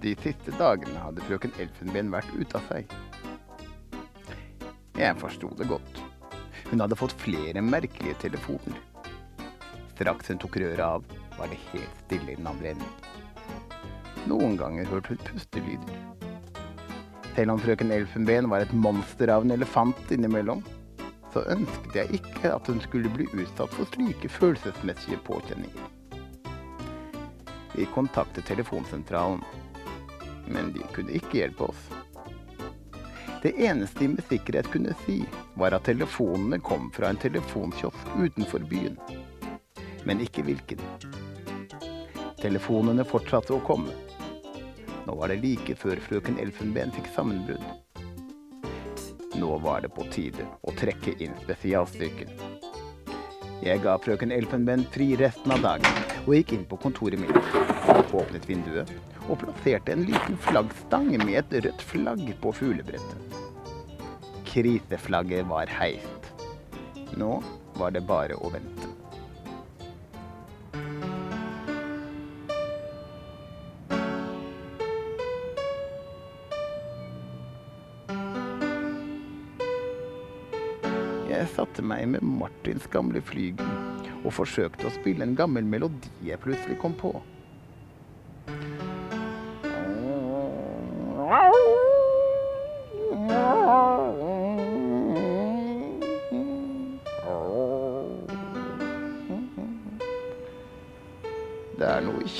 De siste dagene hadde frøken Elfenben vært ute av seg. Jeg forsto det godt. Hun hadde fått flere merkelige telefoner. Straks hun tok røret av, var det helt stille i den andre enden. Noen ganger hørte hun pustelyder. Selv om frøken Elfenben var et monster av en elefant innimellom, så ønsket jeg ikke at hun skulle bli utsatt for slike følelsesmessige påkjenninger. Vi kontaktet telefonsentralen, men de kunne ikke hjelpe oss. Det eneste de med sikkerhet kunne si, var at telefonene kom fra en telefonkiosk utenfor byen. Men ikke hvilken. Telefonene fortsatte å komme. Nå var det like før frøken Elfenben fikk sammenbrudd. Nå var det på tide å trekke inn spesialstyrken. Jeg ga frøken Elfenben fri resten av dagen og gikk inn på kontoret mitt. Åpnet vinduet og plasserte en liten flaggstang med et rødt flagg på fuglebrettet. Kriseflagget var heist. Nå var det bare å vente. Jeg satte meg med Martins gamle flygel og forsøkte å spille en gammel melodi jeg plutselig kom på.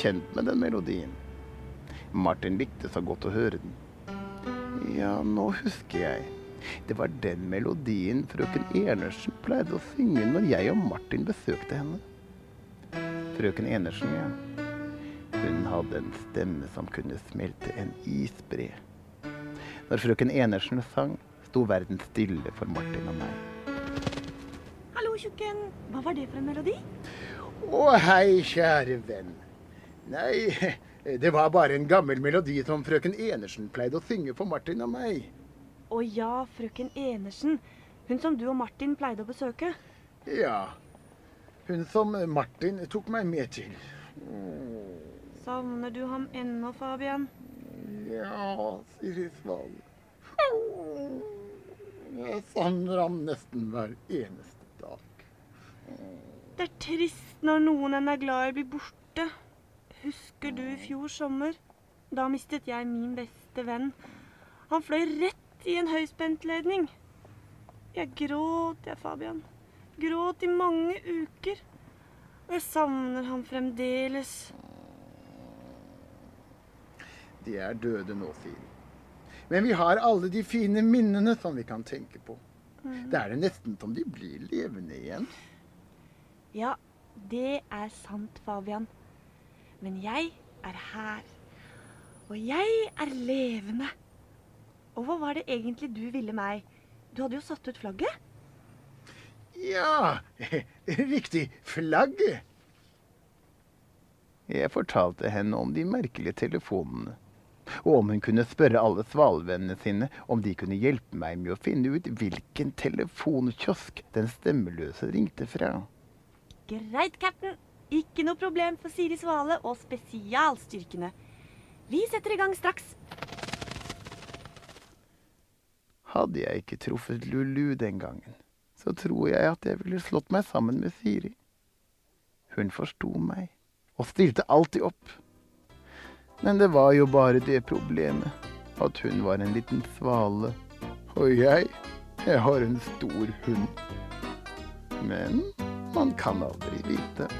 Kjent med den melodien. Martin likte så godt å høre den. Ja, nå husker jeg. Det var den melodien frøken Enersen pleide å synge når jeg og Martin besøkte henne. Frøken Enersen, ja. Hun hadde en stemme som kunne smelte en isbre. Når frøken Enersen sang, sto verden stille for Martin og meg. Hallo, tjukken. Hva var det for en melodi? Å, hei, kjære venn. Nei, det var bare en gammel melodi som frøken Enersen pleide å synge for Martin og meg. Å ja, frøken Enersen. Hun som du og Martin pleide å besøke. Ja, hun som Martin tok meg med til. Savner du ham ennå, Fabian? Ja, Siri Sval. Jeg savner ham nesten hver eneste dag. Det er trist når noen en er glad i, blir borte. Husker du i fjor sommer? Da mistet jeg min beste venn. Han fløy rett i en høyspentledning. Jeg gråt, jeg, Fabian. Gråt i mange uker. Og jeg savner ham fremdeles. De er døde nå, Siri. Men vi har alle de fine minnene som vi kan tenke på. Det er det nesten som de blir levende igjen. Ja, det er sant, Fabian. Men jeg er her. Og jeg er levende. Og hva var det egentlig du ville meg? Du hadde jo satt ut flagget. Ja, riktig. Flagget. Jeg fortalte henne om de merkelige telefonene, og om hun kunne spørre alle svalevennene sine om de kunne hjelpe meg med å finne ut hvilken telefonkiosk den stemmeløse ringte fra. Greit, cap'n. Ikke noe problem for Siri Svale og spesialstyrkene. Vi setter i gang straks. Hadde jeg ikke truffet Lulu den gangen, så tror jeg at jeg ville slått meg sammen med Siri. Hun forsto meg, og stilte alltid opp. Men det var jo bare det problemet, at hun var en liten svale, og jeg, jeg har en stor hund. Men man kan aldri vite.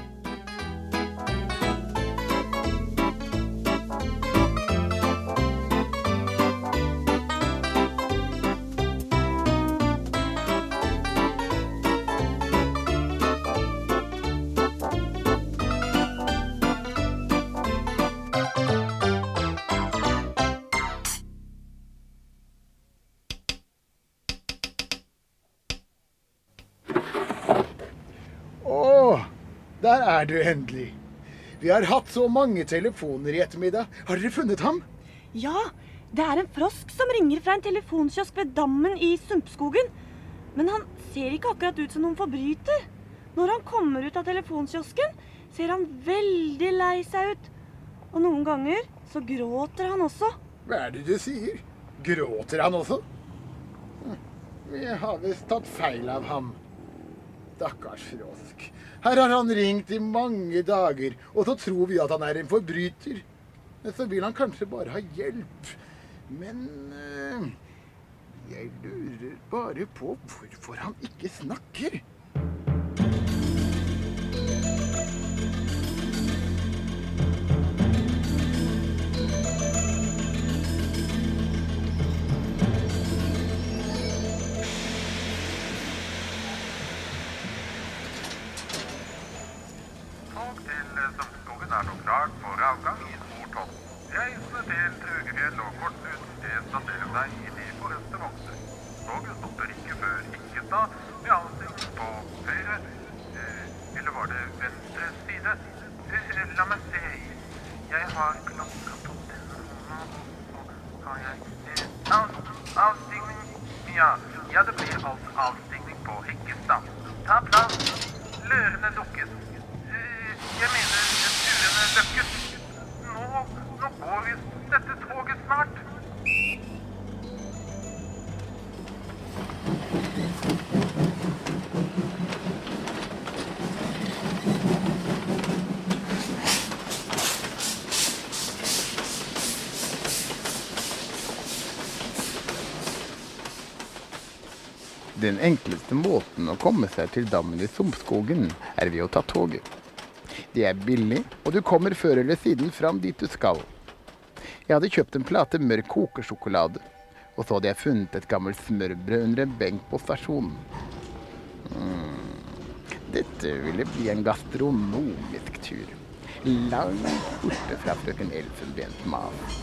Der er du endelig. Vi har hatt så mange telefoner i ettermiddag. Har dere funnet ham? Ja, det er en frosk som ringer fra en telefonkiosk ved dammen i Sumpskogen. Men han ser ikke akkurat ut som noen forbryter. Når han kommer ut av telefonkiosken, ser han veldig lei seg ut. Og noen ganger så gråter han også. Hva er det du sier? Gråter han også? Hm, Vi har visst tatt feil av ham. Stakkars frosk. Her har han ringt i mange dager, og så tror vi at han er en forbryter. Men så vil han kanskje bare ha hjelp. Men eh, jeg lurer bare på hvorfor han ikke snakker. Til Trugefjell og Kortnuten destasserer seg i de forreste vogner. Toget stopper ikke før Hikkestad med avstigning på høyre eh, Eller var det venstre side? Eh, la meg se. Jeg har klokka på den Avstigning ja. det blir altså avstigning på Hikkestad. Ta plass. Lørene lukkes. Eh, Jeg mener turene lukket. Nå, nå går visst Den enkleste måten å komme seg til dammen i Sumpskogen, er ved å ta toget. Det er billig, og du kommer før eller siden fram dit du skal. Jeg hadde kjøpt en plate mørk kokesjokolade, og så hadde jeg funnet et gammelt smørbrød under en benk på stasjonen. Mm. Dette ville bli en gastronomisk tur. Langt borte fra frøken Elfenbens mas.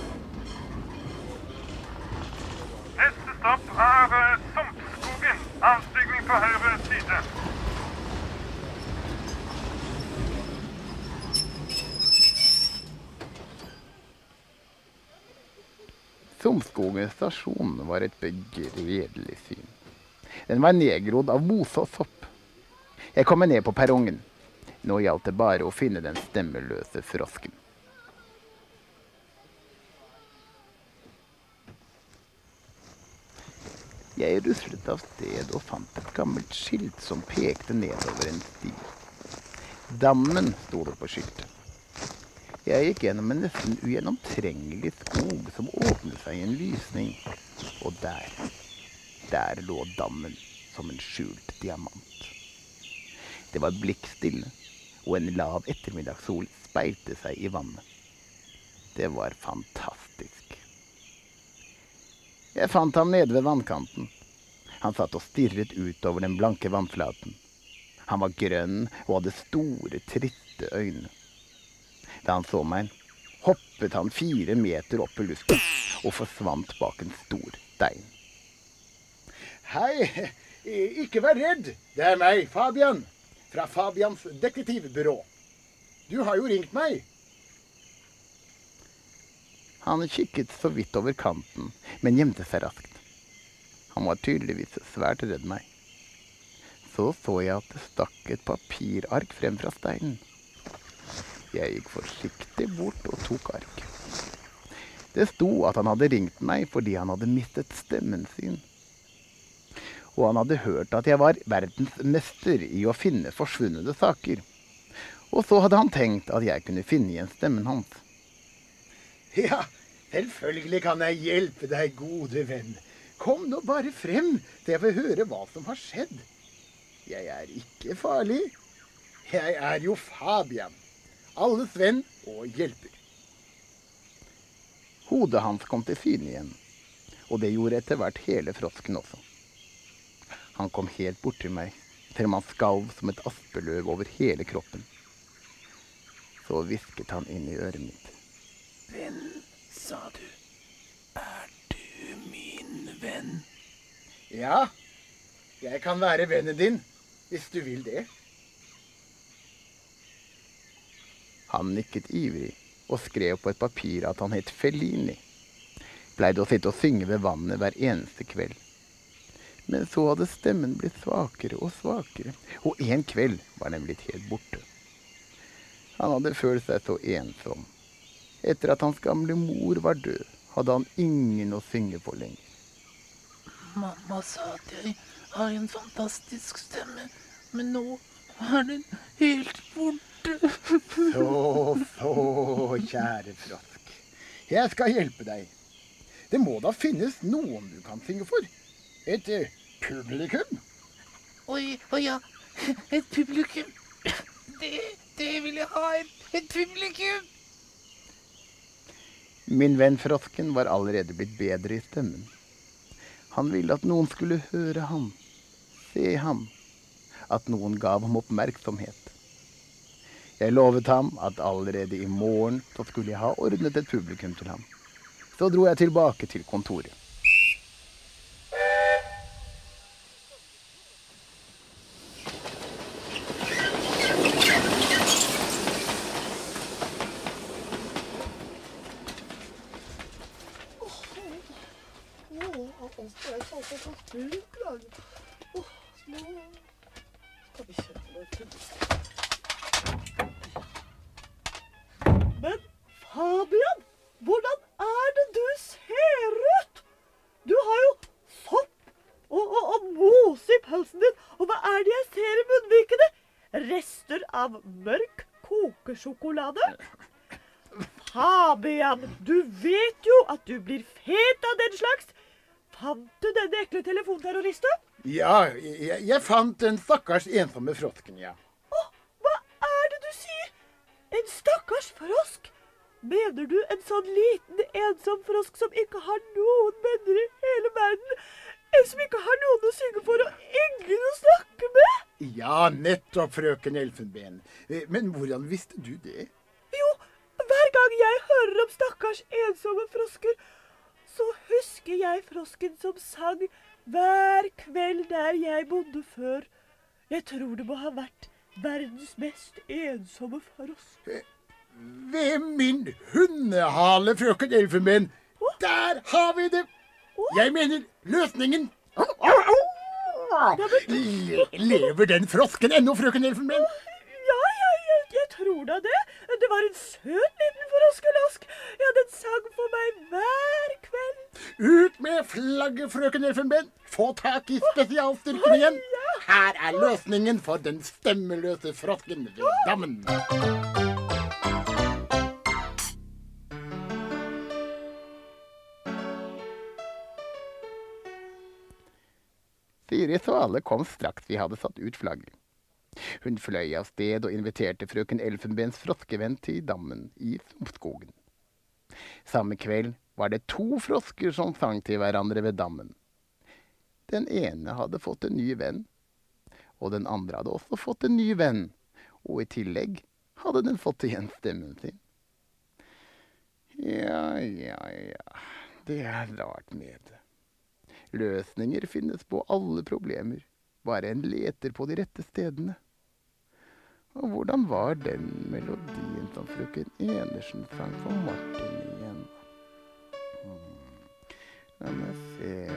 Neste stopp er eh. På høyre side. Somskogen stasjon var et begredelig syn. Den var nedgrodd av mose og sopp. Jeg kom meg ned på perrongen. Nå gjaldt det bare å finne den stemmeløse frosken. Jeg ruslet av sted og fant et gammelt skilt som pekte nedover en sti. Dammen sto det på skiltet. Jeg gikk gjennom en nesten ugjennomtrengelig skog som åpnet seg i en lysning. Og der, der lå dammen som en skjult diamant. Det var blikkstille, og en lav ettermiddagssol speilte seg i vannet. Det var fantastisk. Jeg fant ham nede ved vannkanten. Han satt og stirret utover den blanke vannflaten. Han var grønn og hadde store, triste øyne. Da han så meg, hoppet han fire meter opp i luften og forsvant bak en stor stein. Hei, ikke vær redd. Det er meg, Fabian. Fra Fabians detektivbyrå. Du har jo ringt meg. Han kikket så vidt over kanten, men gjemte seg raskt. Han var tydeligvis svært redd meg. Så så jeg at det stakk et papirark frem fra steinen. Jeg gikk forsiktig bort og tok ark. Det sto at han hadde ringt meg fordi han hadde mistet stemmen sin. Og han hadde hørt at jeg var verdensmester i å finne forsvunne saker. Og så hadde han tenkt at jeg kunne finne igjen stemmen hans. Ja, selvfølgelig kan jeg hjelpe deg, gode venn. Kom nå bare frem, så jeg får høre hva som har skjedd. Jeg er ikke farlig. Jeg er jo Fabian. Alles venn og hjelper. Hodet hans kom til syne igjen, og det gjorde etter hvert hele frosken også. Han kom helt bort til meg, selv om han skalv som et aspeløv over hele kroppen. Så hvisket han inn i øret mitt. Venn, sa du. Er du min venn? Ja, jeg kan være vennen din, hvis du vil det. Han nikket ivrig og skrev på et papir at han het Fellini. Pleide å sitte og synge ved vannet hver eneste kveld. Men så hadde stemmen blitt svakere og svakere, og en kveld var den blitt helt borte. Han hadde følt seg så ensom. Etter at hans gamle mor var død, hadde han ingen å synge for lenger. Mamma sa at jeg har en fantastisk stemme, men nå er den helt borte. Så, så, kjære frosk. Jeg skal hjelpe deg. Det må da finnes noen du kan synge for. Et eh, publikum. Oi, å ja, et publikum. Det, det vil jeg ha, et, et publikum. Min venn frosken var allerede blitt bedre i stemmen. Han ville at noen skulle høre ham, se ham, at noen gav ham oppmerksomhet. Jeg lovet ham at allerede i morgen så skulle jeg ha ordnet et publikum til ham. Så dro jeg tilbake til kontoret. Men Fabian, hvordan er det du ser ut? Du har jo sopp og, og, og mose i pelsen din. Og hva er det jeg ser i munnvikene? Rester av mørk kokesjokolade? Fabian, du vet jo at du blir fet av den slags. Fant du denne ekle telefonterroristen? Ja, jeg, jeg fant den stakkars ensomme frosken, ja. Å, hva er det du sier? En stakkars frosk? Mener du en sånn liten, ensom frosk som ikke har noen venner i hele verden? En som ikke har noen å synge for og ingen å snakke med? Ja, nettopp, frøken Elfenben. Eh, Men hvordan visste du det? Jo, hver gang jeg hører om stakkars ensomme frosker, så husker jeg frosken som sang hver kveld der jeg bodde før. Jeg tror det må ha vært verdens mest ensomme frosk. Ved min hundehale, frøken Elfenben. Der har vi det! Jeg mener løsningen. Lever den frosken ennå, frøken Elfenben? Ja, jeg, jeg, jeg tror da det. Det var en søt liten froskelask. Ja, den sang for meg hver kveld. Ut med flagget, frøken Elfenben. Få tak i spesialstyrken igjen. Her er løsningen for den stemmeløse frosken ved dammen. Siri Svale kom straks vi hadde satt ut flagget. Hun fløy av sted og inviterte frøken Elfenbens froskevenn til dammen i Sumpskogen. Samme kveld var det to frosker som sang til hverandre ved dammen. Den ene hadde fått en ny venn, og den andre hadde også fått en ny venn, og i tillegg hadde den fått igjen stemmen sin. Ja, ja, ja, det er rart med det. Løsninger finnes på alle problemer, bare en leter på de rette stedene. Og hvordan var den melodien som frøken Enersen sang for Martin igjen? Hmm. La meg se